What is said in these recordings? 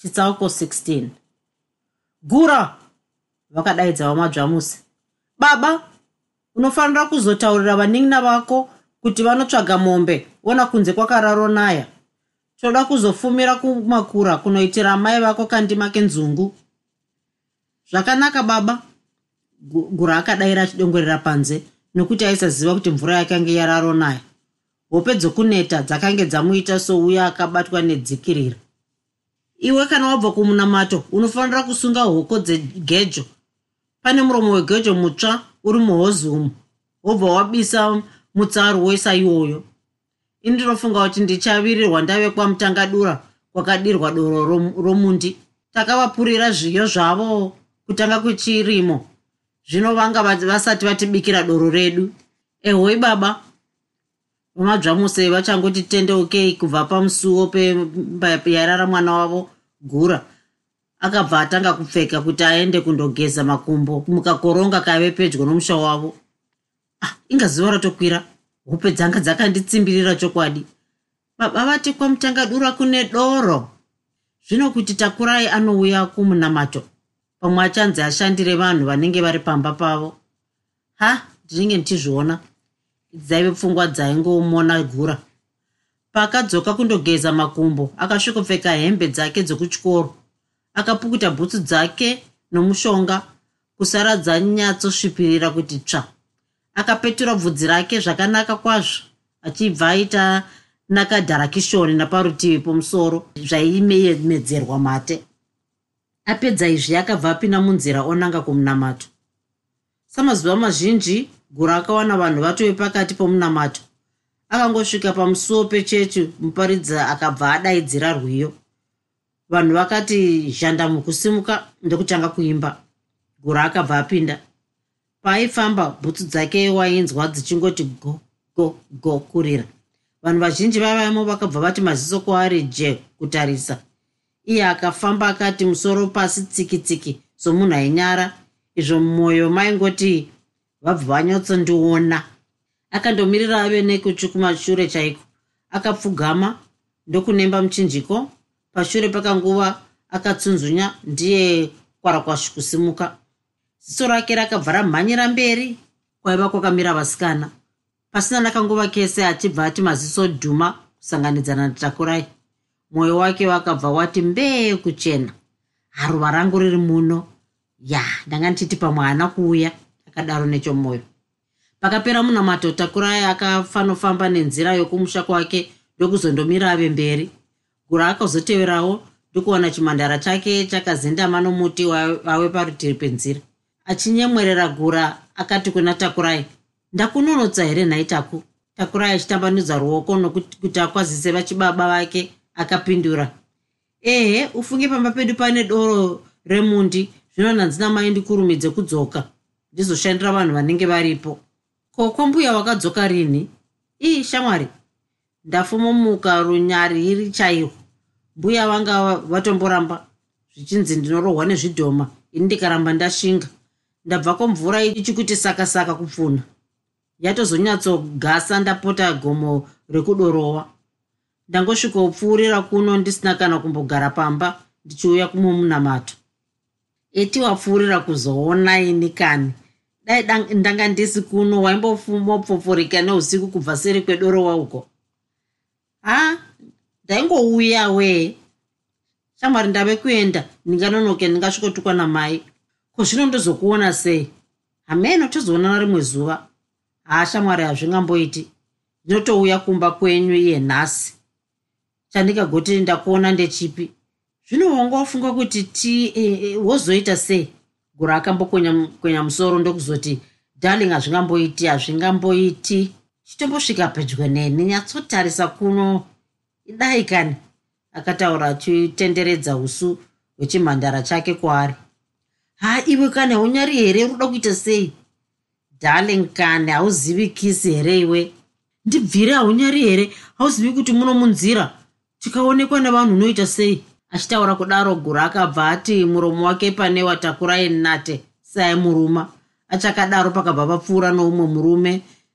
chitsauko 16 gura vakadaidza vamadzvamusi baba unofanira kuzotaurira vanin'ina vako kuti vanotsvaga mombe ona kunze kwakararonaya toda kuzofumira kumakura kunoitira amai vako kandima kenzungu zvakanaka baba. Gura akadayira achidongorera panze nokuti aisaziva kuti mvura yakange yararonaya hope dzokuneta dzakange dzamuita souya akabatwa nedzikirira iwe kana wabva kumunamato unofanira kusunga hoko dzegejo pane muromo wegejo mutsva uri muhozumu wobva wabisa mutsaro wesa iwoyo. Ini ndinofunga kuti ndichavirirwa ndave kwamutangadura kwakadirwa doro romundi. Takavapurira zviyo zvavo kutanga kwechirimo zvino vanga vasati vatibikira doro redu. Ehoi baba vamadzvamuse vachangoti tendeukei kubva pamusuwo pemba yarara mwana wavo gura. Akabva atanga kupfeka kuti aende kundogeza makumbo mukakoronga kave pedyo nomusha wavo. Ah, inga zuva ratokwira hope dzanga dzakanditsimbirira chokwadi. Baba vati kwamutangadura kune doro. Zvino kuti takurai anouya kumunamato pamwe achanzi ashandire vanhu vanenge vari pamba pavo. Ha ndinenge ndichizviona dzaive pfungwa dzaingomona gura. Paakadzoka kundogeza makumbo akasvikopfeka hembe dzake dzokutyoro. Akapukuta bhutsu dzake nomushonga kusara dzanyatsosvipirira kuti tsva. Akapetura bvudzi rake zvakanaka kwazvo achibva aita nakadharakishoni naparutivi pomusoro zvaimedzerwa mate. Apedza izvi akabva apinda munzira onanga kumunamato samazuva mazhinji guru akawana vanhu vatove pakati pomunamato. Akangosvika pamusuwo pechechi muparidza akabva adaidzira rwiyo. Vanhu vakati zhanda mukusimuka ndokutanga kuimba. Guru akabva apinda. Paaifamba bhutsu dzake wainzwa dzichingoti go go go kurira. Vanhu vazhinji vavaimo vakabva vati maziso kwaari je kutarisa. Iye akafamba akati musoro pasi tsiki tsiki somunhu ainyara izvo mumwoyo maingoti vabva vanyatsondiona akandomirira ave nekutsvi kumashure chaiko? Akapfugama ndokunemba muchinjiko. Pashure pakanguva akatsunzunya ndiye kwarakwashi kusimuka ziso rake rakabva ramhanyira mberi kwaiva kwakamira vasikana. Pasina nakanguva kese achibva ati maziso dhuma kusanganidzana natakurai mwoyo wake wakabva wati mbee kuchena. Haruva rangu riri muno. Ya ndanga ndichiti pamwe haana kuuya akadaro nechomwoyo. Pakapera munamato takurai akafanofamba nenzira yokumusha kwake ndokuzondomira ave mberi. Gura akazoteverawo ndokuwana chimhandara chake chakazendama nomuti wave parutivi penzira. Achinyemwerera gura akati kuna takurai ndakunonotsa here nhai taku takurai achitambanudza ruoko nokuti akwazise vachibaba vake akapindura. Ehe ufunge pamba pedu pane doro remundi. Zvino nhanzina mai ndikurumidze kudzoka ndizoshandira vanhu vanenge varipo. Ko kwambuya wakadzoka rini? Ii shamwari ndafomomuka runyariri chairwo mbuya vanga vatomboramba zvichinzi ndinorohwa nezvidhoma ini ndikaramba ndashinga. Ndabva kwamvura ichikuti saka saka kupfuna yatozonyatsogasa ndapota gomo rekudorowa. Ndangosvikaupfuurira kuno ndisina kana kumbogara pamba ndichiuya kumumunamato eti wapfuurira kuzoona ini kani. Dai ndanga ndisi kuno waimbofumopfopforika neusiku kubva seri kwedorowa uko ha? Ndaingouya wee shamwari ndave kuenda. Ndinganonoke ndingasvikotukwa namai. Ko zvino ndozokuona sei? Hameno tozoonana rimwe zuva. Haa shamwari hazvingamboiti. Ndinotouya kumba kwenyu iye nhasi. Chandingagoti ndakuona ndechipi zvino wanga wafunga kuti ti e, e, wozoita sei? Gura akambokwenya musoro ndokuzoti darling hazvingamboiti hazvingamboiti. Chitombosvika pedyo neni nyatsotarisa kuno. Idai kani? Akataura achitenderedza usu wechimhandara chake kwaari. Ha iwe kani haunyari here? Unoda kuita sei? Darling kani hauzivi kisi here iwe? Ndibvire haunyari here? Hauzivi kuti muno munzira tikaonekwa nevanhu unoita sei achitaura kudaro guru akabva ati muromo wake pane watakurai nate saimuruma achakadaro pakabva papfuura noumwe murume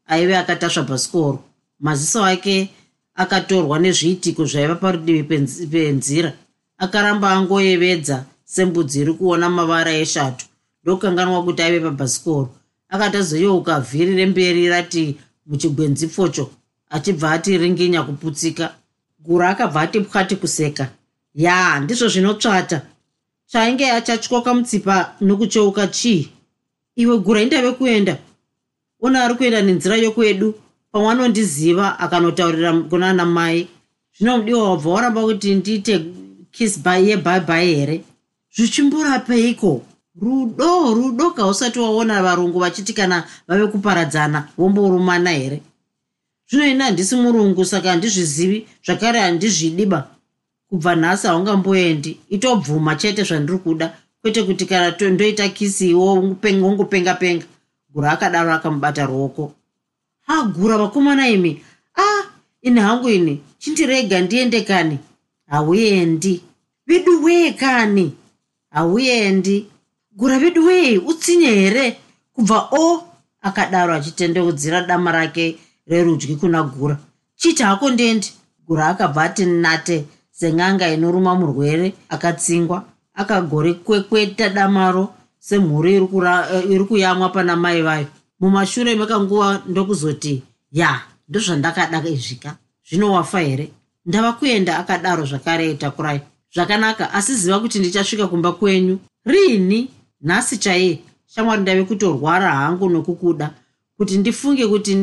aive akatasva bhasikoro maziso ake akatorwa nezviitiko zvaiva parudivi penzira. Akaramba angoyevedza sembudzi iri kuona mavara eshato ndokukanganwa kuti aive pabhasikoro akati azoyeuka vhiri remberi rati muchigwenzi pfocho. Achibva ati ringinya kuputsika. Guru akabva ati pwati kuseka ya ndizvo zvinotsvata. Chainge achatyoka mutsipa nokucheuka chii? Iwe gura indave kuenda. Ona ari kuenda nenzira yokwedu pamwe anondiziva akanotaurira kunana mai. Zvinomudiwa wabva waramba kuti ndiite kiss by yebaibai here? Zvichimborapeiko? Rudo rudo kausati waona varungu vachiti kana vave kuparadzana vomborumana here? Zvino ini handisi murungu saka handizvizivi zvakare handizvidiba kubva nhasi haungamboendi. Itobvuma chete zvandiri kuda kwete kuti kana ndoita kisi iwo wongopenga penga gura akadaro akamubata ruoko. Agura vakomana imi? A ah, ini hangu ini chindirega ndiende kani? Hauendi. Vedu wee kani? Hauendi. Gura vedu wee utsinye here? Kubva o akadaro achitendeudzira dama rake rerudyi kuna gura. Chiti hako ndendi? Gura akabva ati nate seng'anga inoruma murwere akatsingwa. Akagore kwekweta damaro semhuri iri kuyamwa pana mai vayo. Mumashure mekanguva ndokuzoti ya ndozvandakada izvika. Zvino wafa here? Ndava kuenda akadaro zvakare itakurai zvakanaka asi ziva kuti ndichasvika kumba kwenyu. Riini? Nhasi chaiye? Shamwari ndave kutorwara hangu nokukuda. Kuti ndifunge kuti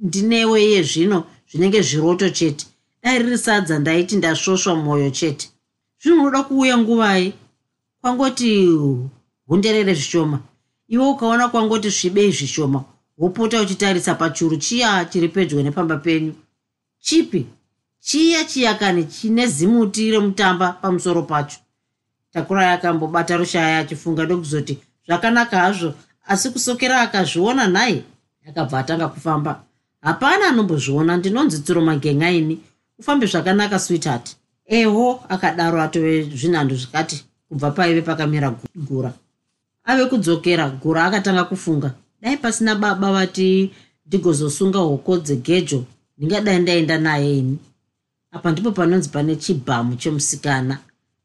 ndinewe iye zvino zvinenge zviroto chete dai riri sadza ndaiti ndasvosva mwoyo chete. Zvinonoda kuuya nguvai? Kwangoti hunderere zvishoma. Iwe ukaona kwangoti svibei zvishoma wopota uchitarisa pachuru chiya chiri pedyo nepamba penyu. Chipi? Chiya chiyakani chine zimuti remutamba pamusoro pacho. Takura yakambobata rushaya achifunga ndokuzoti zvakanaka hazvo asi kusokera akazviona nhai yakabva atanga kufamba. Hapana anombozviona ndinonzi tsuro magengaini ufambe zvakanaka sweetheart. Eho akadaro atove zvinhando zvikati kubva paive pakamira gura. Ave kudzokera gura akatanga kufunga. Dai pasina baba vati ndigozosunga hoko dzegejo ndingadai ndaenda naye ini? Apa ndipo panonzi pane chibhamu chemusikana.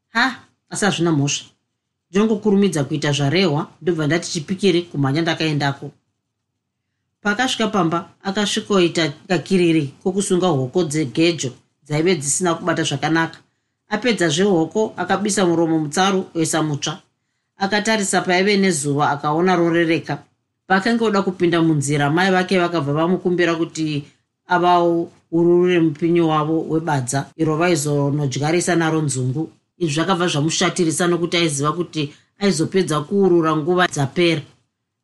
Ha asi hazvina mhosva. Ndinongokurumidza kuita zvarehwa ndobva ndati chipikiri kumhanya ndakaendako. Paakasvika pamba akasvikoita kakiriri kokusunga hoko dzegejo dzaive dzisina kubata zvakanaka. Apedza zvehoko akabisa muromo mutsaru oisa mutsva. Akatarisa paive nezuva akaona rorereka. Paakanga oda kupinda munzira mai vake vakabva vamukumbira kuti avaururire mupinyi wavo webadza. Iro vaizonodyarisa naro nzungu. Izvi zvakabva zvamushatirisa nokuti aiziva kuti aizopedza kuurura nguva dzapera.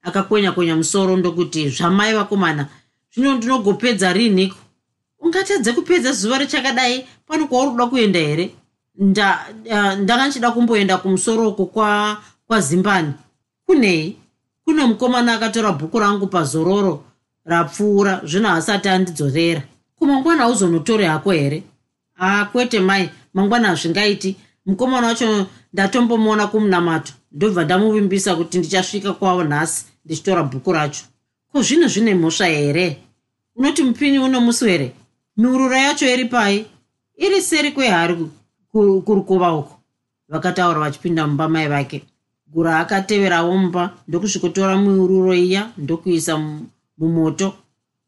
Akakwenya kwenya musoro ndokuti zvamai vakomana zvino ndinogopedza rinhiko ungatedze kupedza zuva richakadai pano kwauri kuda kuenda here? Ndanga nchida kumboenda kumusoroko kwa kwazimbani kunei? Kune mukomana akatora bhuku rangu pazororo rapfuura zvino hasati andidzorera. Kumangwana hauzonotore hako here? Aa kwete mai mangwana hazvingaiti. Mukomana wacho ndatombomuona kumunamato. Ndobva ndamuvimbisa kuti ndichasvika kwavo nhasi ndichitora bhuku racho. Ko zvino zvine mhosva here? Unoti mupini uno musi here miurura yacho iri pai iri seri kwehari kurukova uko vakataura vachipinda mumba mai vake. Gura akateverawo mumba ndokusvikotora miururo iya ndokuisa mumoto.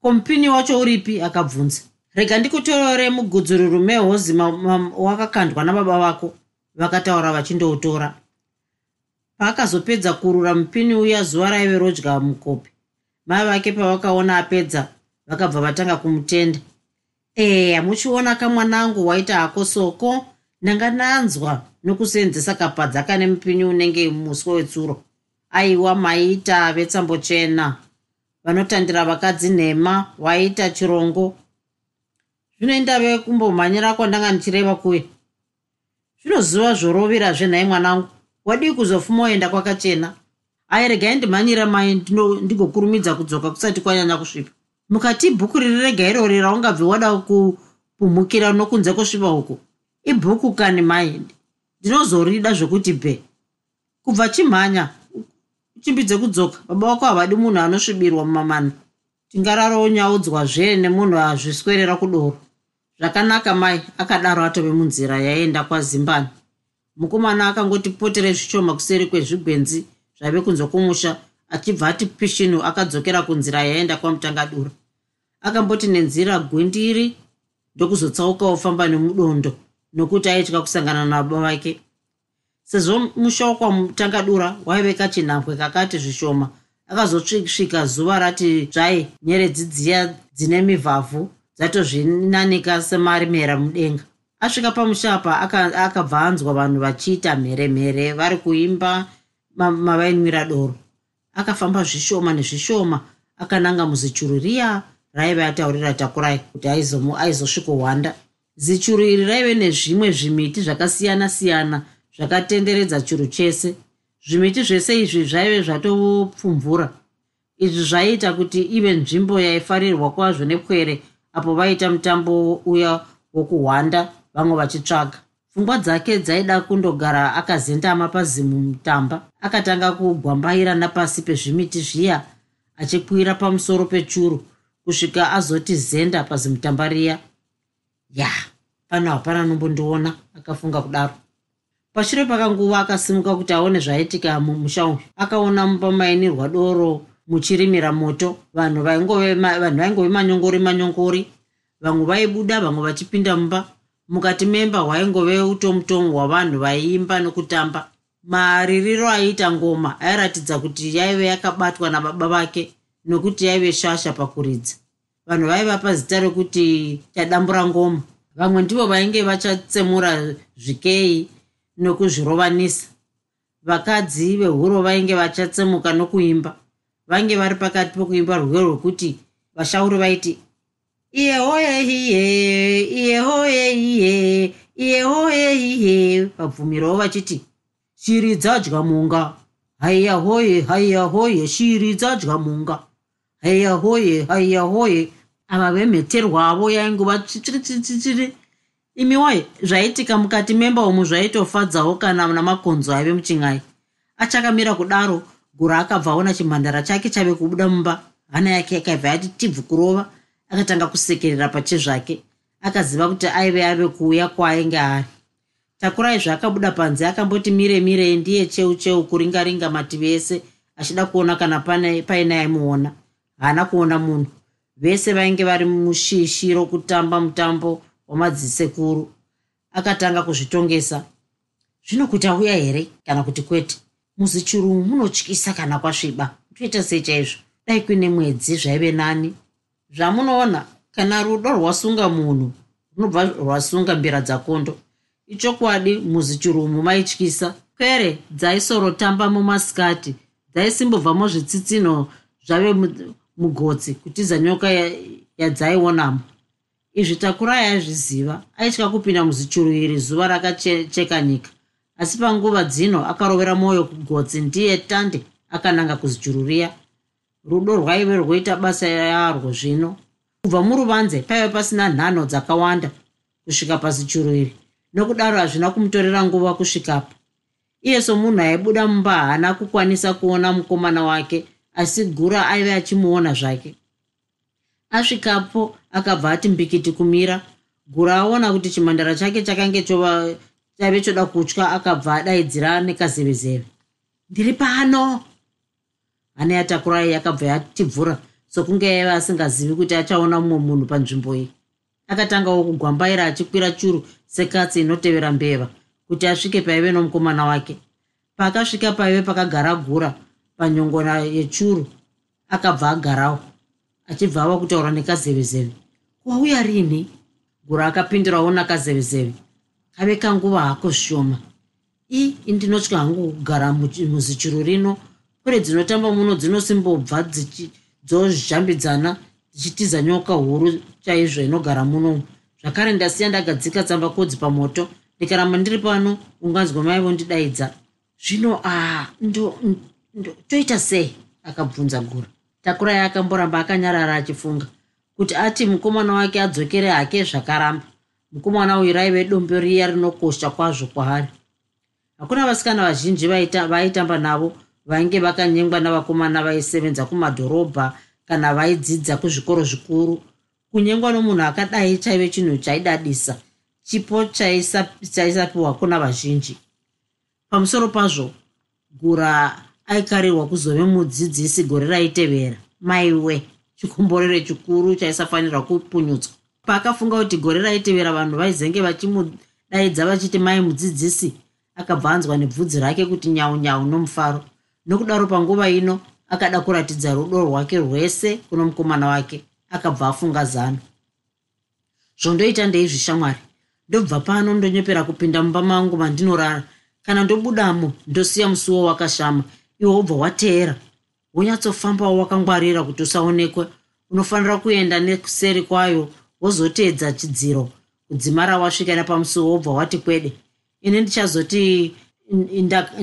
Komupini wacho uripi akabvunza. Rega ndikutorore mugudzururu mehozi wakakandwa nababa vako vakataura vachindoutora. Paakazopedza kurura mupini uya zuva raive rodya mukopi mai vake pavakaona apedza vakabva vatanga kumutenda eya muchiona kamwanangu waita hako soko. Ndanga nanzwa nokuseenzesa kapadza kane mupinyi unenge muswe wetsuro. Aiwa maita vetsambochena vanotandira vakadzi nhema waita chirongo. Zvinoenda ve kumbomhanyira kwandanga ndichireva kuye? Zvinozuva zvorovira zvenhai mwanangu. Wadii kuzofuma oenda kwakachena? Airegai ndimhanyira mai ndigokurumidza kudzoka kusati kwanyanya kusvipa mukati ibhuku riri rega irori raungabve wada kupumhukira nokunze kwosvipa uku ibhuku kani mai ndinozorida zvokuti bhe kubva chimhanya uchimbidze kudzoka baba wako havadi munhu anosvibirwa mumamana. Tingararonyaudzwazve nemunhu azviswerera kudoro. Zvakanaka mai akadaro atove munzira yaenda kwazimbani mukomana akangoti potere zvishoma kuseri kwezvigwenzi zvaive kunze kwomusha achibva ati pishinu akadzokera kunzira yaenda kwamutangadura akamboti nenzira gwindiri ndokuzotsauka ofamba nemudondo nokuti aitya kusangana nababa vake. Sezvo musha wakwamutangadura waive kachinhambwe kakati zvishoma akazosvisvika zuva rati zvai nyeredzi dziya dzine mivhavhu dzatozvinanika semarimera mudenga. Asvika pamushapa akabva anzwa vanhu vachiita mheremhere vari kuimba mavainwira doro akafamba zvishoma nezvishoma akananga muzichuru riya raive ataurira takurai kuti aizosvikohwanda zichuru iri raive nezvimwe zvimiti zvakasiyana-siyana zvakatenderedza churu chese. Zvimiti zvese izvi zvaive zvatopfumvura izvi zvaiita kuti ive nzvimbo yaifarirwa kwazvo nepwere apo vaita mutambo uya wokuhwanda vamwe vachitsvaga pfungwa dzake dzaida kundogara akazendama pazimu mutamba. Akatanga kugwambaira napasi pezvimiti zviya achikwira pamusoro pechuru kusvika azoti zenda pazimutamba riya ya pano hapana nombondiona akafunga kudaro. Pashure pakanguva akasimuka kuti aone zvaitika mumusha uyu akaona mumba mainirwa doro muchirimira moto. Vanhu vaingove manyongori manyongori. Vamwe vaibuda vamwe vachipinda mumba mukati memba hwaingove utomutomu hwavanhu vaiimba nokutamba. Maririro aiita ngoma airatidza kuti yaive yakabatwa nababa vake nokuti yaive shasha pakuridza. Vanhu vaivapa zita rekuti tadambura ngoma. Vamwe ndivo vainge vachatsemura zvikei nokuzvirovanisa. Vakadzi vehuro vainge vachatsemuka nokuimba. Vainge vari pakati pokuimba rwero rwekuti vashauri vaiti iyehoyehiye iyehoyehiye iyehoyehiye vabvumiravo vachiti shiri dzadya munga. Haiya hoye haiya hoye shiri dzadya munga. Haiya hoye haiya hoye. Ava vemheterwavo yainguva tsitsiritsitsitsiri imi woye zvaitika mukati memba umu zvaitofadzawo kana namakonzo aive muchin'ai achakamira kudaro gura akabva aona chimhandara chake chave kubuda mumba hana yake yakaibva yati tibvu kurova akatanga kusekerera pachezvake. Akaziva kuti aive ave kuuya kwaainge ari takurai zvaakabuda panze akamboti mire mirei ndiye cheu cheu kuringaringa mativi ese achida kuona kana paine aimuona. Haana kuona munhu. Vese vainge vari mushishi rokutamba mutambo wamadzisekuru akatanga kuzvitongesa. Zvino kuti auya here? Kana kuti kwete. Muzichuru munotyisa kana kwasviba. Toita sei chaizvo? Dai kuine mwedzi zvaive nani zvamunoona kana rudo rwasunga munhu runobva rwasunga mbira dzakondo ichokwadi muzichurumu maityisa. Kwere dzaisorotamba mumasikati dzaisimbobvamo zvitsitsinho zvave mugotsi kutiza nyoka yadzaionamo izvi takurai aizviziva aitya kupinda muzichuru iri zuva rakacheka nyika. Asi panguva dzino akarovera mwoyo kugotsi ndiye tande akananga kuzichuru riya rudo rwaive rwoita basa yarwo zvino. Kubva muruvanze paive pasina nhano dzakawanda kusvika pazichuru iri nokudaro hazvina kumutorera nguva kusvikapo. Iye somunhu aibuda mumba haana kukwanisa kuona mukomana wake asi gura aive achimuona zvake. Asvikapo akabva ati mbikiti kumira gura aona kuti chimhandara chake chakange chaive choda kutya akabva adaidzira nekazevezeve. Ndiri pano hana yatakurai yakabva yatibvura sokunge yaiva asingazivi kuti achaona mumwe munhu panzvimbo iyi. Akatangawo kugwambaira achikwira churu sekatsi inotevera mbeva kuti asvike paive nomukomana wake. Paakasvika paive pakagara gura panyongona yechuru akabva agarawo achibva ava kutaura nekazevezeve. Wauya rini? Gura akapindurawo nakazevezeve. Kave kanguva hako zvishoma. I indinotya hangu kugara muzichuru rino kwere dzinotamba muno dzinosimbobva dzozhambidzana dzichitiza nyoka huru chaizvo inogara muno. Zvakare ndasiya ndagadzika tsamba kodzi pamoto ndikaramba ndiri pano unganzwa maivo ndidaidza zvino a toita sei? Akabvunza gura takurai akamboramba akanyarara achifunga kuti ati mukomana wake adzokere hake zvakaramba. Mukomana uyu raive dombo riya rinokosha kwazvo kwaari. Hakuna vasikana vazhinji vaitamba navo vainge vakanyengwa navakomana vaisevenza kumadhorobha kana vaidzidza kuzvikoro zvikuru. Kunyengwa nomunhu akadai chaive chinhu chaidadisa chipo chaisapiwa kuna vazhinji. Pamusoro pazvo gura aikarirwa kuzove mudzidzisi gore raitevera. Maiwe chikomborero chikuru chaisafanirwa kupunyutswa. Paakafunga kuti gore raitevera vanhu vaizenge vachimudaidza vachiti mai mudzidzisi akabva anzwa nebvudzi rake kuti nyaunyau nomufaro nokudaro panguva ino akada kuratidza rudo rwake rwese kuno mukomana wake akabva afunga zano. Zvondoita ndeizvishamwari ndobva pano ndonyepera kupinda mumba mangu mandinorara. Kana ndobudamo ndosiya musuwo wakashama. Iwe wobva wateera. Wonyatsofambawo wakangwarira kuti usaonekwe. Unofanira kuenda nekuseri kwayo wozoteedza chidziro. Kudzimara wasvika nepamusuwo wobva wati kwede. Ini ndichazoti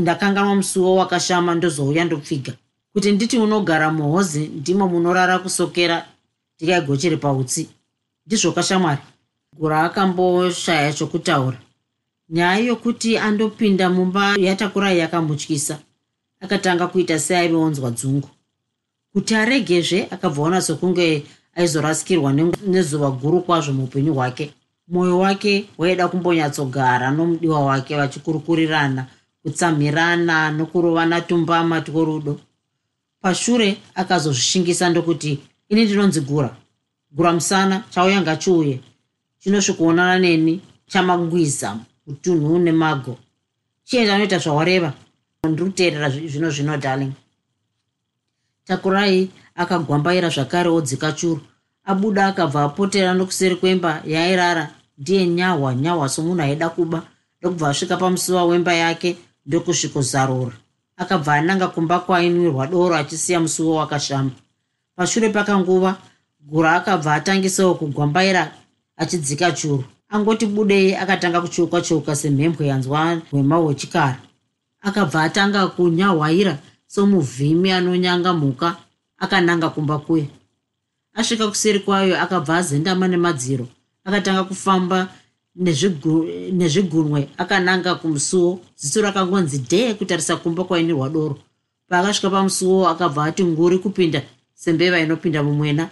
ndakanganwa musuwo wakashama ndozouya ndopfiga. Kuti nditi unogara muhozi ndimo munorara kusokera ndikaigocheri pautsi. Ndizvokashamwari. Gura akamboshaya chokutaura. Nyaya yokuti andopinda mumba yatakurai yakamutyisa akatanga kuita seaiveonzwa dzungu. Kuti aregezve akabvaona sokunge aizorasikirwa nezuva guru kwazvo muupenyu hwake mwoyo wake waida kumbonyatsogara nomudiwa wake vachikurukurirana kutsamhirana nokurovana tumbama tworudo pashure akazozvishingisa ndokuti ini ndinonzi gura. Gura musana chauya ngachiuye. Chinosvikuonana neni chamangwiza utunhu nemago. Chienda unoita zvawareva? Ndiri kuteerera zvino zvino darling. Takurai akagwambaira zvakare odzika churu. Abuda akabva apotera nokuseri kwemba yaairara ndiye nyahwa nyahwa somunhu aida kuba. Ndokubva asvika pamusuva wemba yake ndokusvikozarura akabva ananga kumba kwainwirwa doro achisiya musuwo wakashama pashure pakanguva gura akabva atangisawo kugwambaira achidzika churu. Angoti budei akatanga kucheuka cheuka semhembwe yanzwa hwema hwechikara. Akabva atanga kunyahwaira somuvhimi anonyanga mhuka akananga kumba kuye. Asvika kuseri kwayo akabva azendama nemadziro akatanga kufamba nezvigunwe akananga kumusuwo ziso rakangonzi dhee kutarisa kumba kwainirwa doro. Paakasvika pamusuwo akabva ati nguri kupinda sembeva inopinda mumwena.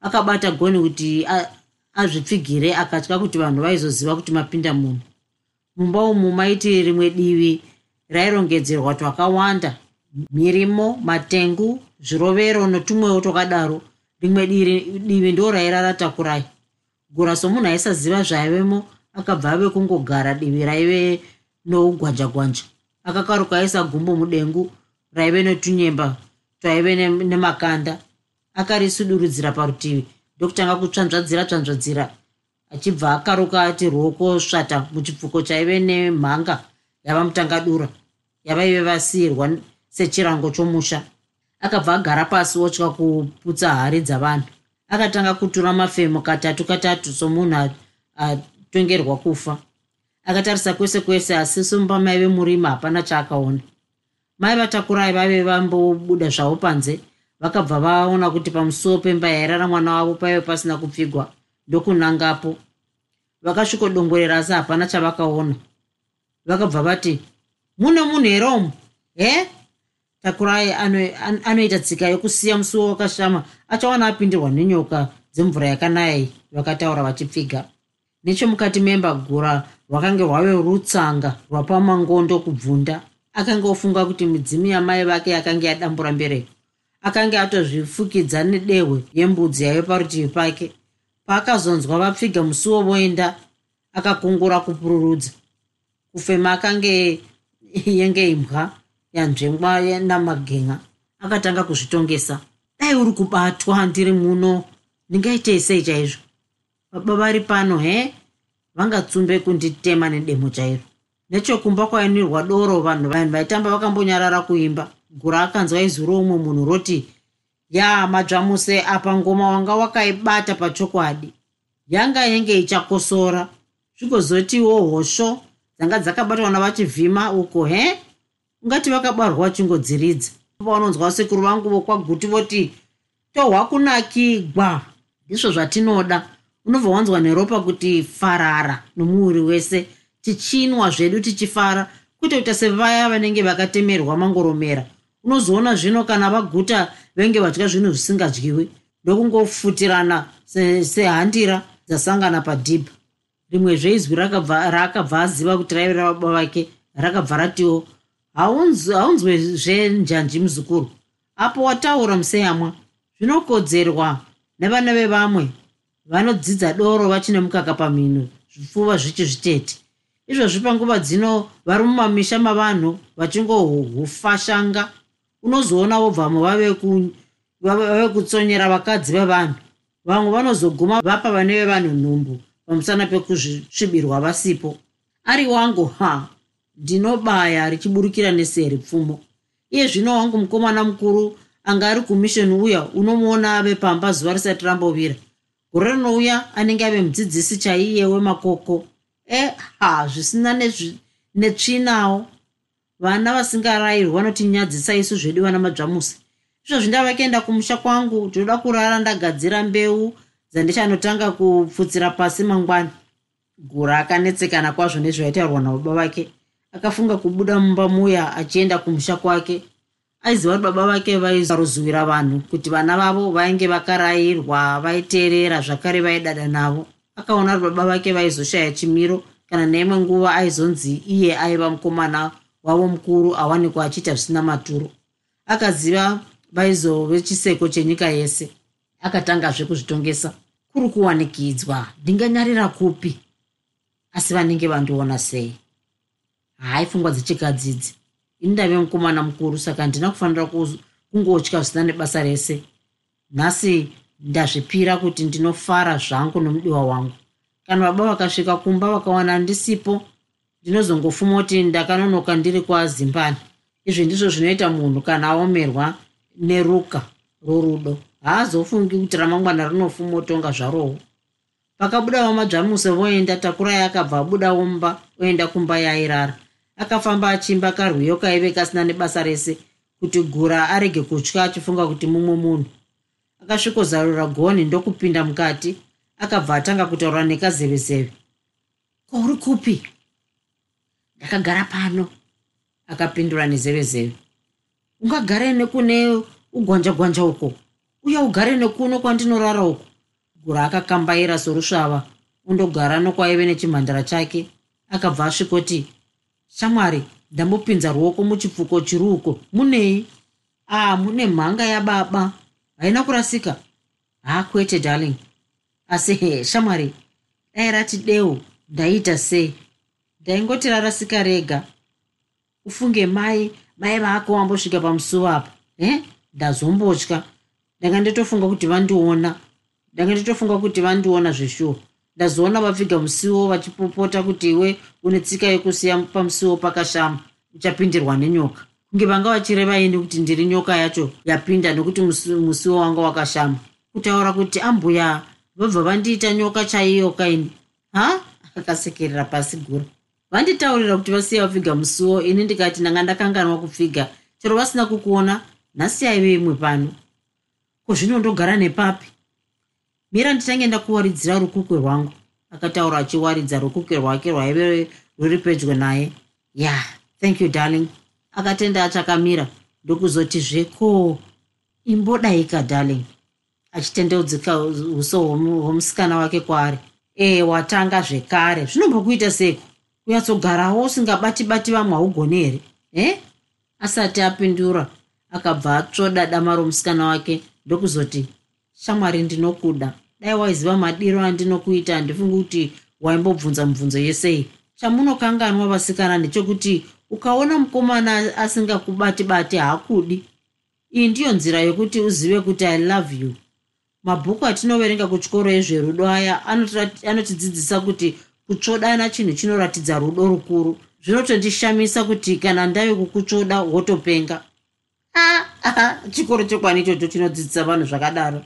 Akabata goni kuti azvipfigire akatya kuti vanhu vaizoziva kuti mapinda munhu. Mumba umu maiti rimwe divi rairongedzerwa twakawanda. Mirimo matengu zvirovero notumwewo twakadaro. Rimwe divi ndo rairara takurai gura somunhu aisaziva zvaivemo akabva ave kungogara divi raive nougwanja gwanja akakaruka aisa gumbo mudengu raive netunyemba twaive nemakanda. Akarisudurudzira parutivi ndokutanga kutsvanzvadzira tsvanzvadzira achibva akaruka ati ruoko svata muchipfuko chaive nemhanga yava mutangadura yavaive vasiyirwa sechirango chomusha. Akabva agara pasi otya kuputsa hari dzavanhu akatanga kutura mafemo katatu katatu somunhu atongerwa kufa. Akatarisa kwese kwese asi somba maive murima hapana chaakaona. Mai vatakurai vave vambobuda zvavo panze vakabva vaona kuti pamusuwo pemba yairara mwana wavo paive pasina kupfigwa ndokunangapo. Vakasvikodongorera asi hapana chavakaona. Vakabva vati mune munhu here umu? He takurai anoita tsika yokusiya musuwo wakashama achawana apindirwa nenyoka dzemvura yakanayai vakataura vachipfiga. Nechomukati memba gura rwakange rwave rutsanga rwapamangondo kubvunda akanga ofunga kuti midzimu yamai vake yakanga yadambura mbereko akanga atozvifukidza nedehwe yembudzi yaive parutivi pake. Paakazonzwa vapfiga musuwo voenda akakungura kupururudza kufema akange yenge imbwa yanzvengwa namagenga akatanga kuzvitongesa. Dai uri kubatwa ndiri muno. Ndingaitei sei chaizvo? Baba vari pano he? Vangatsumbe kunditema nedemo chairo. Nechokumba kwainirwa doro vanhu vanhu vaitamba vakambonyarara kuimba. Gura akanzwa izwi roumwe munhu roti ya madzvamuse apa ngoma wanga wakaibata pachokwadi. Yanga yenge ichakosora. Zvigozotiwo hosho dzanga dzakabatwa navachivhima uko he ungati vakabarwa vachingodziridza pavanonzwa sekuru vangu vokwaguti voti tohwakunakigwa ndizvo zvatinoda. Unobva wanzwa neropa kuti farara nomuviri wese tichinwa zvedu tichifara kwete kuita sevaya vanenge vakatemerwa mangoromera. Unozoona zvino kana vaguta venge vadya zvinhu zvisingadyiwi. Ndokungofutirana sehandira dzasangana padhibha. Rimwe zveizwi raakabva aziva kuti raive rababa vake rakabva ratiwo haunzwe zvenjanji muzukuru. Apo wataura museyamwa. Zvinokodzerwa nevana vevamwe vanodzidza doro vachine mukaka pamhino zvipfuva zvichi zvitete. Izvozvi panguva dzino vari mumamisha mavanhu vachingohufashanga. Unozoona vobvamo vave kutsonyera vakadzi vevanhu. Vamwe vanozoguma vapa vane vevanhu nhumbu pamusana pekuzvisvibirwa vasipo. Ari wangu ha ndinobaya richiburukira neseri pfumo iye zvino wangu mukomana mukuru anga ari kumishoni uya unomuona ave pamba zuva risati rambovira. Gore rinouya anenge ave mudzidzisi chaiye wemakoko e ha zvisina netsvinawo vana vasingarayirwi vanotinyadzisa isu zvedu vana madzvamusi izvozvi ndava kuenda kumusha kwangu ndinoda kurara ndagadzira mbeu dzandichanotanga kupfutsira pasi mangwani. Gura akanetsekana kwazvo nezvaitaurwa nababa vake akafunga kubuda mumba muya achienda kumusha kwake. Aiziva kuti baba vake vaizaruzuwira vanhu kuti vana vavo vainge vakarayirwa vaiteerera zvakare vaidada navo. Akaona kuti baba vake vaizoshaya chimiro kana neimwe nguva aizonzi iye aiva mukomana wavo mukuru awanikwa achiita zvisina maturo. Akaziva vaizove chiseko chenyika yese akatangazve kuzvitongesa. Kuri kuwanikidzwa ndinganyarira kupi? Asi vanenge vandiona sei hai pfungwa dzechikadzidzi ini ndave mukomana mukuru saka handina kufanira kungotya zvisina nebasa rese. Nhasi ndazvipira kuti ndinofara zvangu nomudiwa wangu. Kana baba vakasvika kumba vakawana ndisipo ndinozongofuma kuti ndakanonoka ndiri kwazimbani. Izvi ndizvo zvinoita munhu kana aomerwa neruka rorudo. Haazofungi kuti ramangwana rinofumotonga zvarowo pakabuda vamadzvamuse voenda takurai akabva abuda womba oenda kumba yairara akafamba achimba karwiyo kaive kasina nebasa rese kuti gura arege kutya achifunga kuti mumwe munhu. Akasvikozarura goni ndokupinda mukati akabva atanga kutaura nekazevezeve. Kouri kupi? Ndakagara pano akapindura nezevezeve. Ungagare nekune ugwanja gwanja uko uye ugare nekuno kwandinorara uko. Gura akakambaira sorusvava undogara nokwaive nechimhandara chake akabva asvikoti shamwari ndambopinza ruoko muchipfuko chiri uko munei? A mune mhanga yababa. Haina kurasika? Ha kwete darling. Asi he shamwari dai rati deu ndaiita sei ndaingoti rarasika rega. Ufunge mai mai vako wambosvika pamusuwo apa. E ndazombotya ndanga nditofunga kuti vandiona. Ndanga nditofunga kuti vandiona zveshuwa ndazoona vapfiga musiwo vachipopota kuti iwe une tsika yekusiya pamusiwo pakashama. Uchapindirwa nenyoka. Kunge vanga vachireva ini kuti ndiri nyoka yacho yapinda nekuti musiwo wanga wakashama. Kutaura kuti ambuya vabva vandiita nyoka chaiyo kaini? Ha? Akasekerera pasi gura vanditaurira kuti vasiya vapfiga musiwo ini ndikati ndanga ndakanganwa kupfiga. Chero vasina kukuona nhasi yaive imwe pano. Kuzvinondogara nepapi mira nditange ndakuwaridzira rukukwe rwangu. Akataura achiwaridza rukukwe rwake rwaive rwuri pedyo naye. Ya yeah, thank you darling. Akatenda achakamira ndokuzoti zveko imbodaika darling. Achitendeudzika uso hwomusikana wake kwaari. Ee watanga zvekare. Zvinombokuita seko kunyatsogarawo usingabati-bati vamwe haugoni here e asati apindura akabva atsvoda dama romusikana wake. Ndokuzoti shamwari ndinokuda. Dai waiziva madiro andinokuita handifungi kuti waimbobvunza mibvunzo yesei chamunokanganwa vasikana ndechekuti ukaona mukomana asingakubati bati haakudi iyi ndiyo nzira yokuti uzive kuti i love you. Mabhuku atinoverenga kuchikoro ezverudo aya anotidzidzisa kuti kutsvodana chinhu chinoratidza rudo rukuru. Zvinotondishamisa kuti kana ndave kukutsvoda wotopenga. Ah, ah, chikoro chekwani ichocho chinodzidzisa vanhu zvakadaro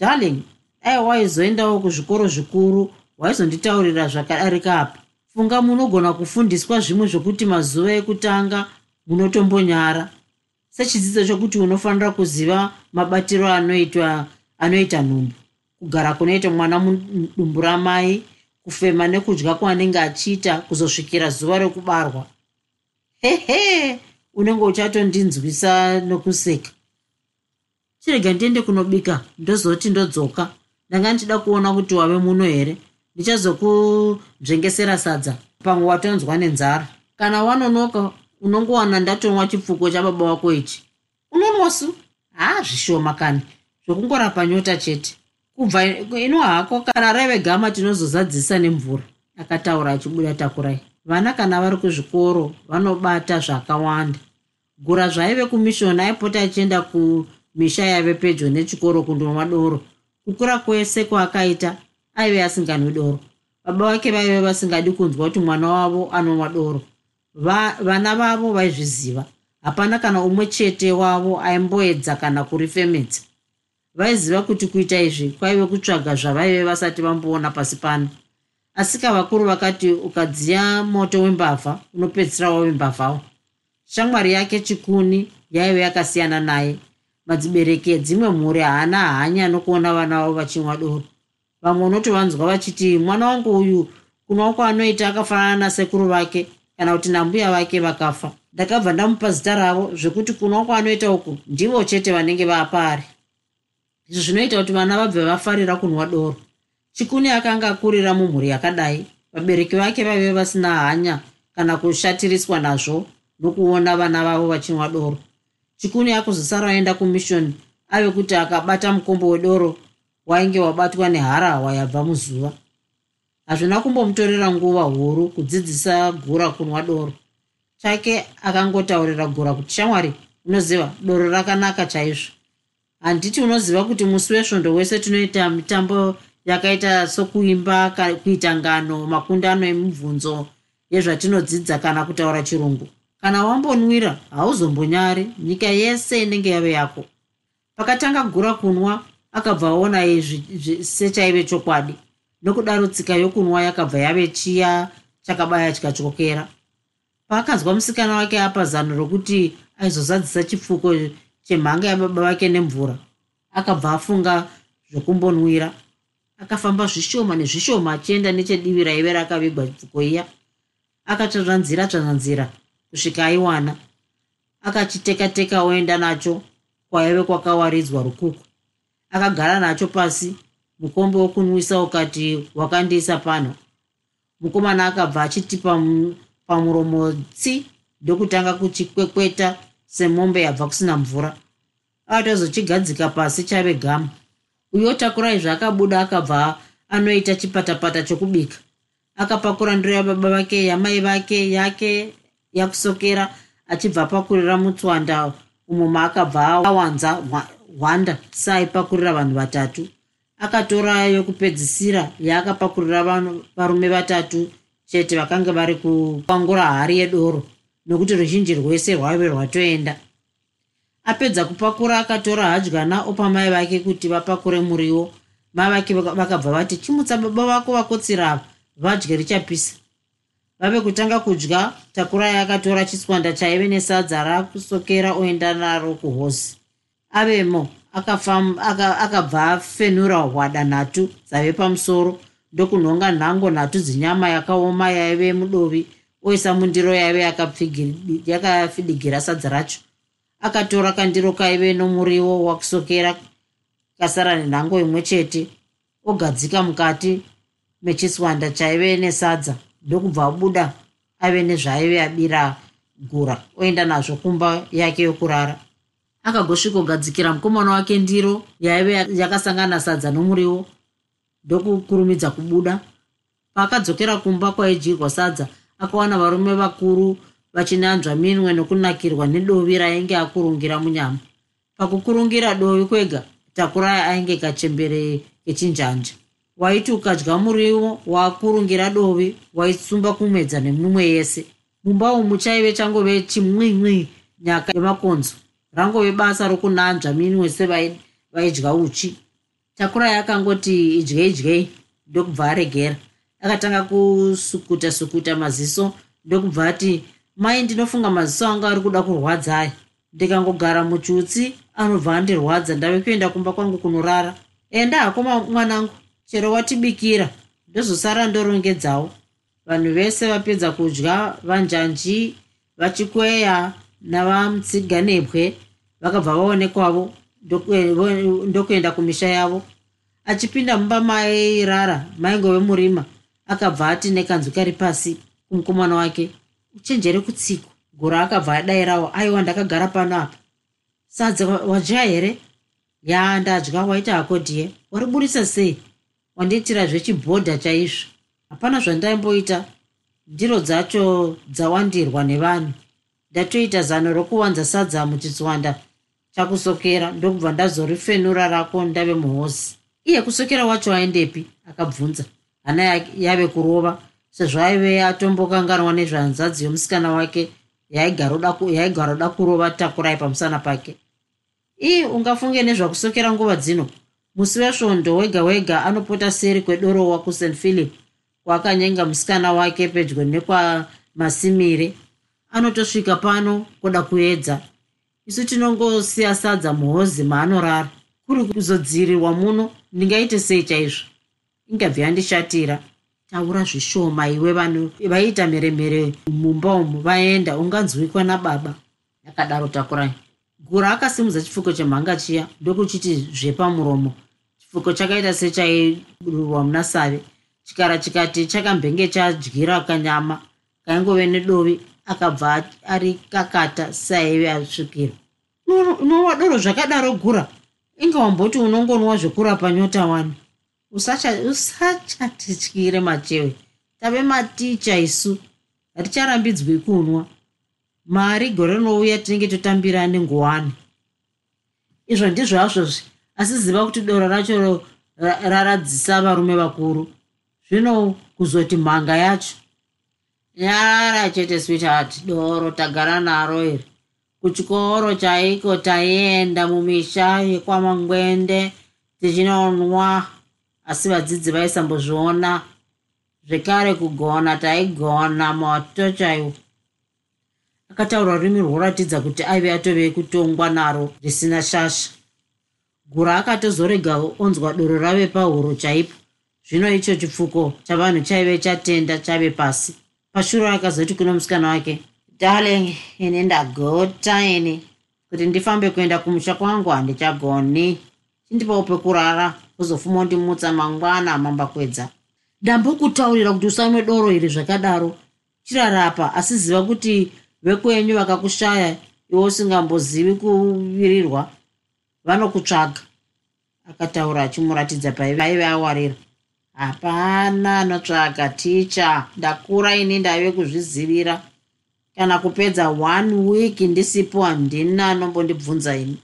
darling dai waizoendawo kuzvikoro zvikuru waizonditaurira zvakadarika apa funga munogona kufundiswa zvimwe zvokuti mazuva ekutanga munotombonyara. Sechidzidzo chokuti unofanira kuziva mabatiro anoitwa anoita nhumbu. Kugara kunoita mwana mudumbu ramai kufema nekudya kwaanenge achiita kuzosvikira zuva rekubarwa. Hehe unenge uchatondinzwisa nokuseka chirega ndiende kunobika ndozoti ndodzoka. Ndanga ndichida kuona kuti wave muno here. Ndichazokunzvengesera sadza pamwe watonzwa nenzara. Kana wanonoka unongowana ndatonwa chipfuko chababa wako ichi. Unonwasu haa zvishoma kani. Zvokungorapa nyota chete. Kubva ino hako kana raive gama tinozozadzisa nemvura. Akataura achibuda takurai vana kana vari kuzvikoro vanobata zvakawanda. Gura zvaive kumishoni aipota achienda kumisha yaive pedyo nechikoro kundonwa doro kukura kwese kwaakaita aive asinganwi doro. Baba vake vaive vasingadi kunzwa kuti mwana wavo anonwa doro vana vavo vaizviziva. Hapana kana umwe chete wavo aimboedza kana kurifemedza. Vaiziva kuti kuita izvi kwaive kutsvaga zvavaive vasati vamboona pasi pano. Asika vakuru vakati ukadziya moto wembavha unopedzisira wave mbavhawo shamwari yake chikuni yaive yakasiyana naye madzibereki edzimwe mhuri haana hanya nokuona vana vavo vachinwa doro. Vamwe unotovanzwa vachiti mwana wangu uyu kunwa kwaanoita akafanana nasekuru vake kana kuti nambuya vake vakafa. Ndakabva ndamupa zita ravo zvekuti kunwa kwaanoita uku ndivo chete vanenge vapaari izvi zvinoita kuti vana vabve vafarira kunwa doro. Chikuni akanga akurira mumhuri yakadai. Vabereki vake vaive vasina hanya kana kushatiriswa nazvo nokuona vana vavo vachinwa doro chikuni akuzosara aenda kumishoni ave kuti akabata mukombo wedoro wainge wabatwa neharahwa yabva muzuva. Hazvina kumbomutorera nguva huru kudzidzisa gura kunwa doro. Chake akangotaurira gura kuti shamwari unoziva doro rakanaka chaizvo. Handiti unoziva kuti musi wesvondo wese tinoita mitambo yakaita sokuimba kuita ngano makundano emibvunzo yezvatinodzidza kana kutaura chirungu kana wambonwira hauzombonyari. Nyika yese inenge yave yako. Pakatanga gura kunwa akabva aona izvi sechaive chokwadi. Nokudaro tsika yokunwa yakabva yave chiya chakabaya chikatyokera paakanzwa musikana wake apa zano rokuti aizozadzisa chipfuko chemhanga yababa vake nemvura akabva afunga zvokumbonwira. Akafamba zvishoma nezvishoma achienda nechedivi raive rakavigwa pfuko iya. Akatsvanzira tsvanzanzira kusvika aiwana. Akachiteka teka oenda nacho kwaive kwakawaridzwa rukuku. Akagara nacho pasi mukombe wokunwisa ukati wakandiisa pano. Mukomana akabva achiti pamuromo tsi ndokutanga kuchikwekweta semombe yabva kusina mvura. Akatozochigadzika pasi chave gama uyo takura izvi akabuda akabva anoita chipatapata chokubika. Akapakura ndiro yababa vake yamai vake yake yakusokera achibva apakurira mutswanda umo maakabva awanza hwanda saaipakurira vanhu vatatu. Akatora yokupedzisira yaakapakurira varume vatatu chete vakanga vari kupangura hari yedoro nokuti ruzhinji rwese rwaive rwatoenda. Apedza kupakura akatora hadyana opa mai vake kuti vapakure muriwo. Mai vake vakabva vati chimutsa baba vako vakotsirava vadye richapisa vave kutanga kudya takurai akatora chiswanda chaive nesadza rakusokera oenda naro kuhosi. Avemo akabva afenura hwada nhatu dzave pamusoro. Ndokunhonga nhango nhatu dzinyama yakaoma yaive mudovi oisa mundiro yaive yakafidigira sadza racho. Akatora kandiro kaive nomuriwo wakusokera kasara nenhango imwe chete ogadzika mukati mechiswanda chaive nesadza ndokubva abuda ave nezvaaive abira gura oenda nazvo kumba yake yokurara. Akagosvikogadzikira mukomana wake ndiro yaive yakasangana sadza nomuriwo ndokukurumidza kubuda. Paakadzokera kumba kwaidyirwa sadza akawana varume vakuru vachinanzva minwe nokunakirwa nedovi rainge akurungira munyama. Pakukurungira dovi kwega takurai ainge kachembere kechinjanja waiti ukadya muriwo waakurungira dovi waitsumba kumedza nemumwe yese. Mumba umu chaive changove chimwimwi nyaka yemakonzo. Rangove basa rokunanzva minwe sevaidya uchi. Takurai akangoti idyei dyei ndokubva aregera. Akatanga kusukuta sukuta maziso ndokubva ati mai ndinofunga maziso anga ari kuda kurwadza aya ndikangogara muchutsi anobva andirwadza ndave kuenda kumba kwangu kunorara. Enda hako mwanangu chero watibikira ndozosara ndorongedzawo vanhu vese vapedza kudya vanjanji vachikweya navamutsiganebwe vakabva vaonekwavo ndokuenda kumisha yavo achipinda mumba mairara maingove murima akabva ati nekanzwi kari pasi kumukomana wake uchenjere kutsiko gura akabva adayirawo aiwa ndakagara pano apa sadza wadya here ya ndadya waita hako dhiye wariburisa sei wandiitira zvechibhodha chaizvo. Hapana zvandaimboita. Ndiro dzacho dzawandirwa nevanhu ndatoita zano rokuwanza sadza muchitswanda chakusokera. Ndokubva ndazorifenura rako ndave muhosi. Iye kusokera wacho aendepi akabvunza. Hana yave kurova sezvo aive atombokanganwa nezvanzadzi yomusikana wake yaigara oda kurova takurai pamusana pake. Ii ungafunge nezvakusokera nguva dzino musi wesvondo wega wega anopota seri kwedorowa kust philip kwakanyenga musikana wake pedyo nekwamasimire anotosvika pano kuda kuedza. Isu tinongosiya sadza muhozi maanorara. Kuri kuzodzirirwa muno ndingaite sei chaizvo? Ingabvi yandishatira taura zvishoma iwe vanhu vaiita mheremhere mumba umu vaenda unganzwikwa nababa. Yakadaro takurai. Gura akasimudza chifuko chemhanga chiya ndokuchiti zvepamuromo chifuko chakaita sechairurwa muna save chikara chikati chakambenge chadyira kanyama. Kaingove nedovi akabva ari kakata saive asvikira. Unonwa doro zvakadaro gura. Inga wamboti unongonwa zvekurapa nyota wani. Usachatityire machewe. Tave maticha isu. Haticharambidzwi kunwa. Mari gore rinouya tinenge totambira nenguwani izvo ndizvo hazvozvi asi ziva kuti doro racho raradzisa varume vakuru. Zvino kuzoti mhanga yacho. Nyara chete sweetheart doro tagara naro iri kuchikoro chaiko taienda mumisha yekwamangwende tichinonwa asi vadzidzi vaisambozviona. Zvekare kugona taigona moto chaiwo. Akataura rurimi rworatidza kuti aive atove kutongwa naro risina shasha gura akatozorega onzwa doro rave pahuro chaipo. Zvino icho chipfuko chavanhu chaive chatenda chave pasi. Pashure akazoti kuno musikana wake darling ini ndagota ini kuti ndifambe kuenda kumusha kwangu handichagoni. Chindipawo pekurara uzofuma undimutsa mangwana mambakwedza ndambokutaurira kuti usamwe doro iri zvakadaro. Chirarapa asi ziva kuti vekwenyu vakakushaya iwe usingambozivi kuvirirwa vanokutsvaga. Akataura achimuratidza paivaive awarira. Hapana anotsvaga ticha ndakura ini ndaive kuzvizivira. Kana kupedza one week ndisipo handina anombondibvunza ini.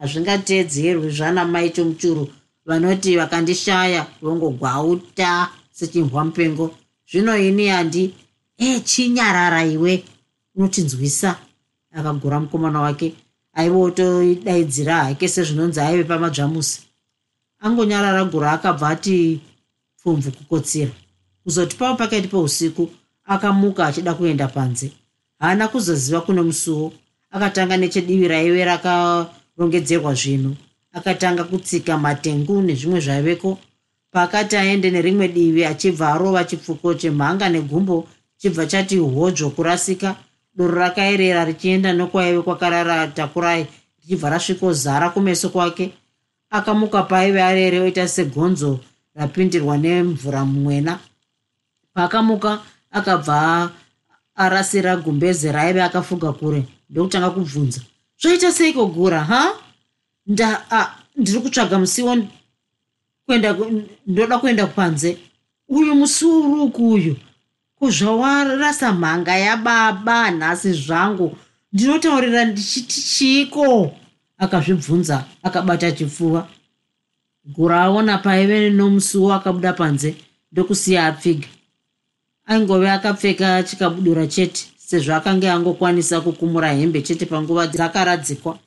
Hazvingateedzerwi zvana maito muchuru vanoti vakandishaya vongogwauta sechinhwa mupengo. Zvino ini handi e chinyarara iwe. Unotinzwisa. Akagura mukomana wake aive otodaidzira hake sezvinonzi aive pamadzvamusi. Angonyarara gura akabva ati pfumvu kukotsira. Kuzoti pavo pakati peusiku akamuka achida kuenda panze. Haana kuzoziva kuno musuwo. Akatanga nechedivi raive rakarongedzerwa zvinhu. Akatanga kutsika matengu nezvimwe zvaiveko pakati aende nerimwe divi achibva arova chipfuko chemhanga negumbo chibva chati hodzvo kurasika doro rakaerera richienda nokwaive kwakarara takurai richibva rasvikozara kumeso kwake. Akamuka paive arere oita segonzo rapindirwa nemvura mumwena. Paakamuka akabva arasira gumbeze raive akafuga kure ndokutanga kubvunza. Zvoita seiko gura ha? Nda ndiri kutsvaga musiwo kuenda ndoda kuenda panze uyu musiwo uruku uyu kuzvawarasa mhanga yababa nhasi zvangu. Ndinotaurira ndichiti chiko akazvibvunza akabata chipfuva. Gura aona paive nomusuwo akabuda panze ndokusiya apfiga aingove akapfeka chikabudura chete sezvo akanga angokwanisa kukumura hembe chete panguva dzakaradzikwa.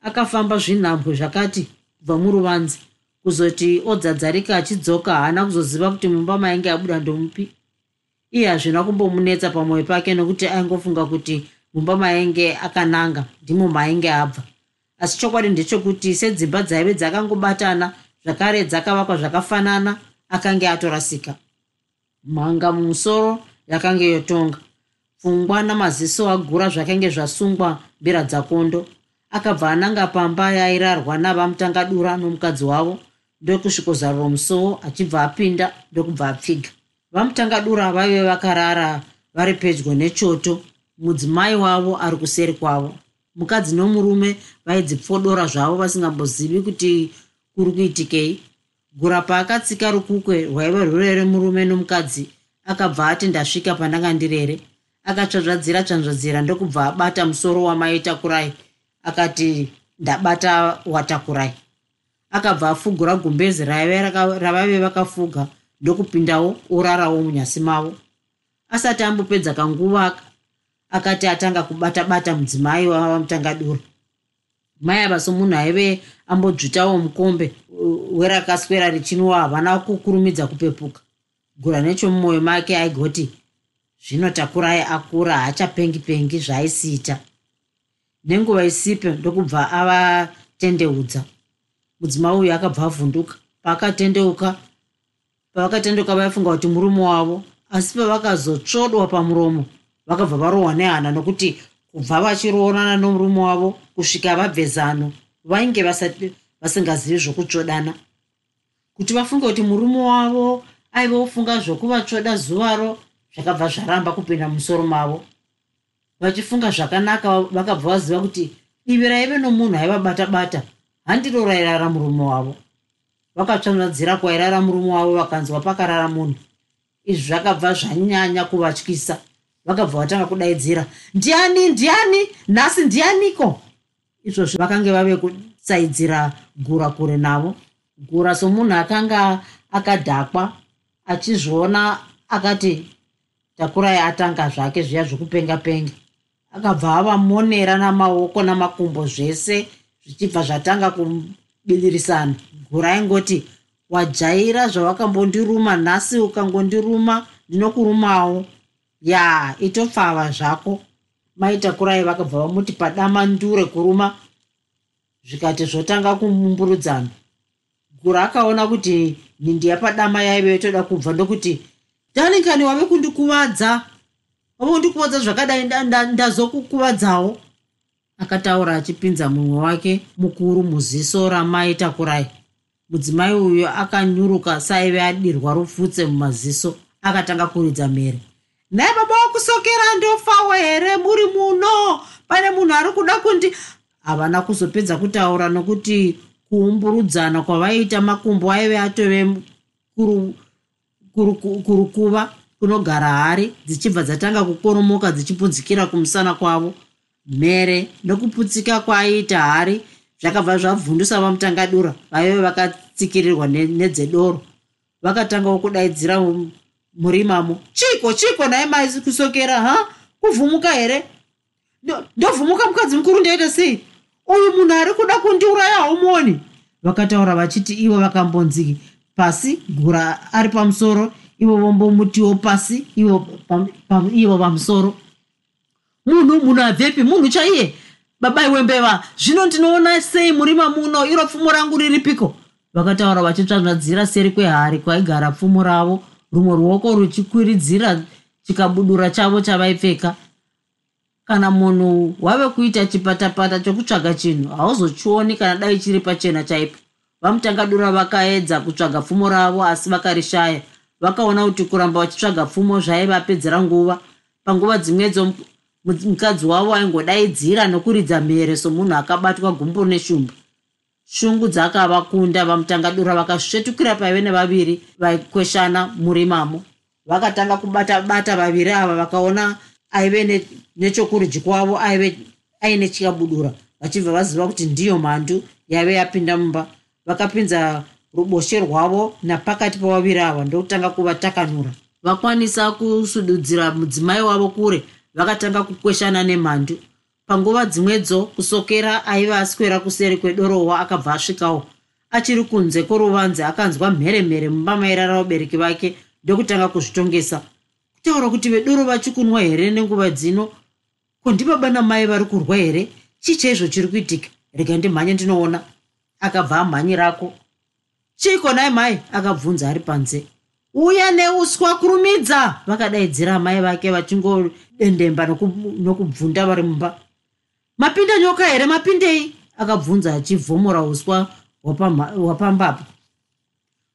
Akafamba zvinhambwe zvakati kubva muruvanzi kuzoti odzadzarika achidzoka haana kuzoziva kuti mumba mainge abuda ndomupi iye hazvina kumbomunetsa pamwoyo pake nokuti aingofunga kuti mumba mainge akananga ndimo mainge abva. Asi chokwadi ndechekuti sedzimba dzaive dzakangobatana zvakare dzakavakwa zvakafanana akange atorasika. Mhanga mumusoro yakange yotonga. Pfungwa namaziso agura zvakange zvasungwa mbira dzakondo. Akabva ananga pamba yairarwa navamutangadura nomukadzi wavo ndokusvikozarura musowo achibva apinda ndokubva apfiga vamutangadura vaive vakarara vari pedyo nechoto. Mudzimai wavo ari kuseri kwavo. Mukadzi nomurume vaidzipfodora zvavo vasingambozivi kuti kuri kuitikei. Gura paakatsika rukukwe rwaiva rurere murume nomukadzi akabva ati ndasvika pandanga ndirere akatsvadzvadzira tsvanzvadzira ndokubva abata musoro wamaitakurai akati ndabata watakurai. Akabva afugura gumbezi ravaive vakafuga ndokupindawo urarawo munyasi mavo asati ambopedza kanguva akati atanga kubata bata mudzimai wavamutangadura mai ava somunhu aive ambodzvitawo mukombe werakaswera richinwa havana kukurumidza kupepuka. Gura nechomumwoyo make aigoti zvinotakurai akura haachapengi pengi zvaaisiita nenguva isipe ndokubva avatendeudza mudzimai uyu akabva avhunduka. Paakatendeuka pavakatendeuka vaifunga kuti murume wavo asi pavakazotsvodwa pamuromo vakabva varohwa nehana nokuti kubva vachiroorana nomurume wavo kusvika vabve zano vainge vasingazivi zvokutsvodana. Kuti vafunge kuti murume wavo aive ofunga zvokuvatsvoda zuvaro zvakabva zvaramba kupinda mumusoro mavo. Vachifunga zvakanaka vakabva vaziva kuti ivi raive nomunhu aivabata-bata handiro rairara murume wavo vakatsvanzvadzira kwairara murume wavo vakanzwa pakarara munhu. Izvi zvakabva zvanyanya kuvatyisa. Vakabva vatanga kudaidzira ndiani ndiani? Nhasi ndianiko? Izvozvo vakange vave kusaidzira gura kure navo. Gura somunhu akanga akadhakwa achizviona akati takurai atanga zvake zviya zvokupenga penga akabva avamonera namaoko namakumbo zvese zvichibva zvatanga kubilirisana gura ingoti wajaira zvawakambondiruma nhasi ukangondiruma ndinokurumawo. Ya itopfava zvako. Maitakurai vakabva vamuti padama ndure kuruma zvikati zvotanga kumumburudzana. Gura akaona kuti nhindi yapadama yaive yotoda kubva ndokuti danikani wave kundikuvadza. Wave kundikuvadza zvakadai ndazokukuvadzawo. Akataura achipinza mumwe wake mukuru muziso ramaitakurai mudzimai uyu akanyuruka saaive adirwa rupfutse mumaziso akatanga kuridza mhere. Nai baba wakusokera ndofawo here? Muri muno? Pane munhu ari kuda kundi havana kuzopedza kutaura nokuti kuumburudzana kwavaiita makumbo aive atove kurukuva kunogara hari dzichibva dzatanga kukoromoka dzichipunzikira kumusana kwavo. Mhere nokuputsika kwaaiita hari zvakabva zvabvundusa vamutangadura vaive vakatsikirirwa nedzedoro vakatangawo kudaidzira murimamo chiko chiko nai maisi kusokera ha? Kuvhumuka here? Ndovhumuka mukadzi mukuru ndoita sei? Uyu munhu ari kuda kundiuraya haumoni vakataura vachiti ivo vakambonzi pasi gura ari pamusoro ivo vombomutiwo pasi ivo pamusoro. Munhu munhu abvepi munhu chaiye baba iwembeva zvino ndinoona sei murima muno iro pfumo rangu riripiko? Vakataura vachitsvanzvadzira seri kwehari kwaigara pfumo ravo. Rumwe ruoko ruchikwiridzira chikabudura chavo chavaipfeka. Kana munhu wave kuita chipatapata chokutsvaga chinhu hauzochioni kana dai chiri pachena chaipo. Vamutangadura vakaedza kutsvaga pfumo ravo asi vakarishaya. Vakaona kuti kuramba vachitsvaga pfumo zvaivapedzera nguva. Panguva dzimwedzo mukadzi wavo aingodaidzira nokuridza mhere somunhu akabatwa gumbu neshumba. Shungu dzakavakunda vamutangadura vakasvetukira paive nevaviri vaikweshana murimamo. Vakatanga kubata bata vaviri ava vakaona aive nechokurudyi kwavo aive aine chikabudura vachibva vaziva kuti ndiyo mhandu yaive yapinda mumba. Vakapinza ruboshe rwavo napakati pavaviri ava ndokutanga kuvatakanura vakwanisa kusududzira mudzimai wavo kure vakatanga kukweshana nemhandu panguva dzimwedzo kusokera aiva aswera kuseri kwedorohwa akabva asvikawo. Achiri kunze kworuvanze akanzwa mheremhere mumba mairara vabereki vake ndokutanga kuzvitongesa. Kutaura kuti vedoro vachikunwa here nenguva dzino? Ko ndibaba namai vari kurwa here? Chii chaizvo chiri kuitika? Rega ndimhanye ndinoona. Akabva amhanyirako chiiko nai mai akabvunza ari panze uya neuswa kurumidza. Vakadaidzira amai vake vachingodendemba nokubvunda vari mumba. Mapinda nyoka here? Mapindei? Akabvunza achivhomora uswa hwapambapo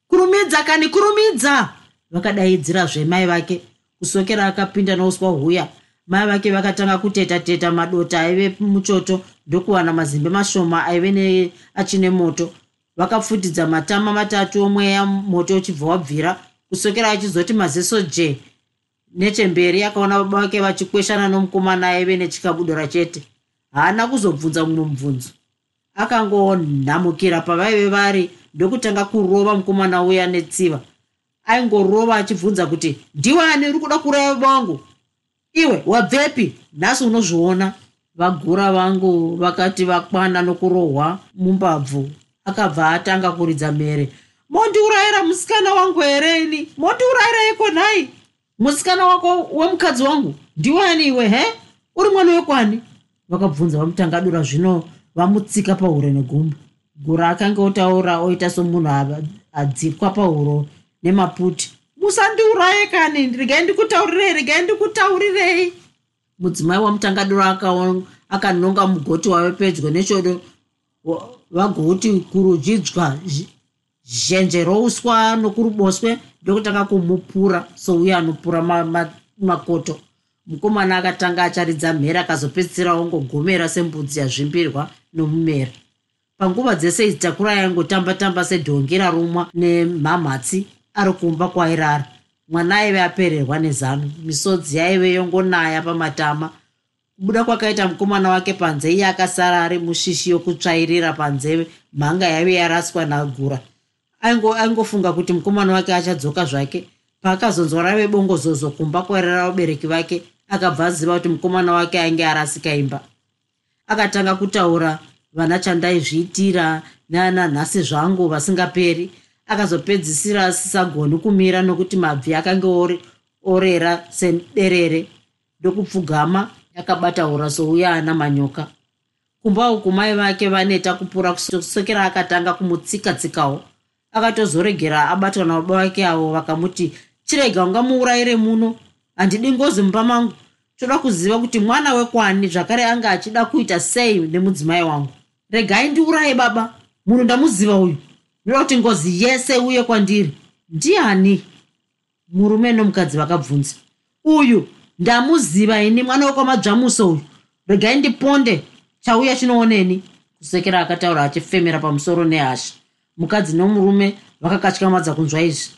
kurumidza kani? Kurumidza! Vakadaidzira zvemai vake. Kusokera akapinda nouswa huya. Mai vake vakatanga kuteta teta madota aive muchoto ndokuwana mazimbe mashoma aive achine moto. Vakapfutidza matama matatu omweya moto uchibva wabvira kusokera achizoti maziso je nechemberi akaona baba vake vachikweshana nomukomana aive nechikabudura chete haana kuzobvunza mumwe mubvunzo. Akangonhamukira pavaive vari ndokutanga kurova mukomana uya netsiva. Aingorova achibvunza kuti ndiwani uri kuda kureva vangu? Iwe wabvepi? Nhasi unozviona vagura vangu vakati vakwana nokurohwa mumbabvu akabva atanga kuridza mhere mondiurayira musikana wangu here ini? Mondiurayira iko nhai musikana wako wemukadzi wangu? Ndiwani iwe he? Uri mwana wekwani? Vakabvunza vamutangadura zvino vamutsika pahuro negumbo. Gura akanga otaura oita somunhu adzikwa pahuro nemaputi. Musandiuraye kani? Regai ndikutaurirei regai ndikutaurirei mudzimai wamutangaduro akanonga mugoti wave pedyo nechodo vagouti kurudyidzwa zhenje rouswa nokuruboshwe ndokutanga kumupura souya anopura makoto ma, ma mukomana akatanga acharidza mhera akazopedzisira ongogomera sembudzi yazvimbirwa nomumera panguva dzese idzi takura yaingotamba tamba sedhongi rarumwa nemhamhatsi ari kumba kwairara. Mwana aive apererwa nezano misodzi yaive yongonaya pamatama. Kubuda kwakaita mukomana wake panze iye akasara ari mushishi yokutsvairira panze mhanga yaive yaraswa nagura aingofunga kuti mukomana wake achadzoka zvake. Paakazonzwa rave bongozozo kumba kwairara vabereki vake akabva aziva kuti mukomana wake ainge arasika imba. Akatanga kutaura vana chandaizviitira neana nhasi zvangu vasingaperi. Akazopedzisira asisagoni kumira nokuti mabvi akange orera sederere. Ndokupfugama akabataura souya ana manyoka. Kumba uku mai vake vaneta kupura kusokera akatanga kumutsika-tsikawo akatozoregera abatwa nababa vake avo vakamuti chirega ungamuurayire muno. Handidi ngozi mumba mangu. Toda kuziva kuti mwana wekwani zvakare anga achida kuita sei nemudzimai wangu. Regai ndiuraye baba. Munhu ndamuziva uyu. Ndoda kuti ngozi yese uye kwandiri. Ndiani? Murume nomukadzi vakabvunza. Uyu ndamuziva ini mwana wekwamadzvamuso uyu. Regai ndiponde. Chauya chinooneni. Kusekera akataura achifemera pamusoro nehasha mukadzi nomurume vakakatyamadza kunzwa izvi.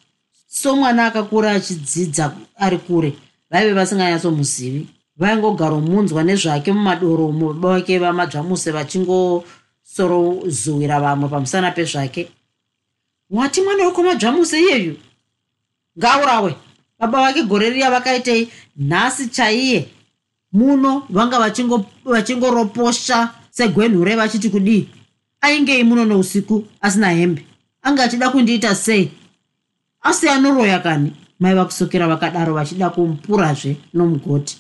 So mwana akakura achidzidza ari kure vaive vasinganyatsomuzivi vaingogara munzwa nezvake mumadoro mubaba wake vamadzvamuse vachingosorozuwira vamwe pamusana pezvake. Wati mwana wekomadzvamuse iyeyu? Ngaurawe. Baba vake gore riya vakaitei nhasi chaiye. Muno vanga vachingoroposha segwenhure vachiti kudii aingei muno nousiku asina hembe. Anga achida kundiita sei? Asi anoroya kani? Mai vakusokera vakadaro vachida kumupurazve nomugoti.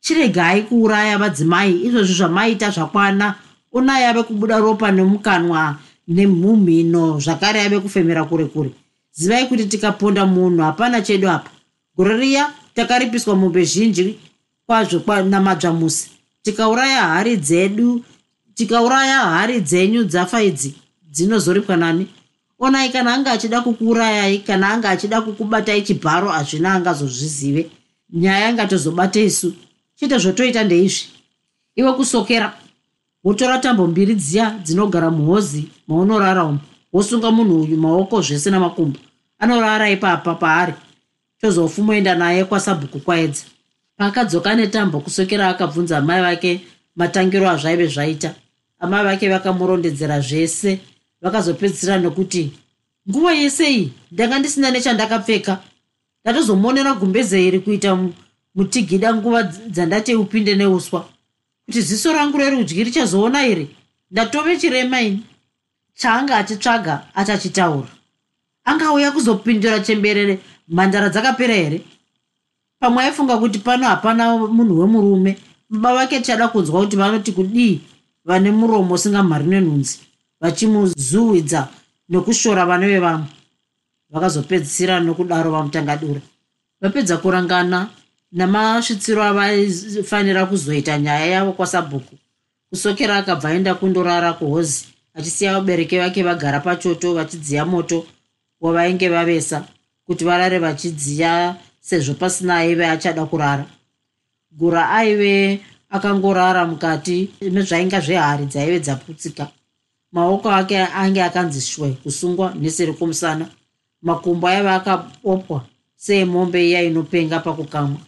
Chiregai kuuraya vadzimai izvozvo zvamaita zvakwana. Onai ave kubuda ropa nemukanwa nemumhino zvakare ave kufemera kure kure. Zivai kuti tikaponda munhu hapana chedu apa. Gore riya takaripiswa mombe zhinji kwazvo namadzvamusi. Tikauraya hari dzedu tikauraya hari dzenyu dzafa idzi dzinozoripwa nani? Onai kana anga achida kukuurayai kana anga achida kukubatai chibharo hazvina angazozvizive. Nyaya ingatozobata isu. Chiite zvotoita ndeizvi. Iwe kusokera wotora tambo mbiri dziya dzinogara muhozi maunorara umu. Wosunga munhu uyu maoko zvese namakumbo. Anorara ipapa paari. Tozofumoenda naye kwasabhuku kwaedza. Paakadzoka netambo kusokera akabvunza amai vake matangiro azvaive zvaita amai vake vakamurondedzera zvese vakazopedzisira nokuti nguva yese iyi ndanga ndisina nechandakapfeka. Ndatozomonera gumbeze iri kuita mutigida nguva dzandati upinde neuswa. Kuti ziso rangu rerudyi richazoona iri? Ndatove chirema ini. Chaanga achitsvaga achachitaura. Angauya kuzopindura chemberere mhandara dzakapera here? Pamwe aifunga kuti pano hapana munhu wemurume. Baba vake tichada kunzwa kuti vanoti kudii vane muromo usingamhari nenhunzi vachimuzuhwidza nokushora vana vevamwe. Vakazopedzisira nokudaro vamutangadura vapedza kurangana namasvitsiro avaifanira kuzoita nyaya yavo kwasabhuku kusokera akabva aenda kundorara kuhozi achisiya vabereki vake vagara pachoto vachidziya moto wavainge vavesa kuti varare vachidziya sezvo pasina aive achada kurara. Gura aive akangorara mukati mezvainga zvehari dzaive dzaputsika. Maoko ake ainge akanzi shwe kusungwa neseri kwomusana makumbo aiva akaopwa seemombe iya inopenga pakukamwa.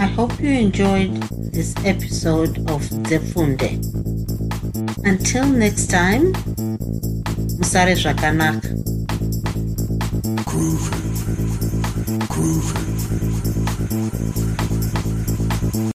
I hope you enjoyed this episode of Zefunde. until next time musare zvakanaka groove. Groove.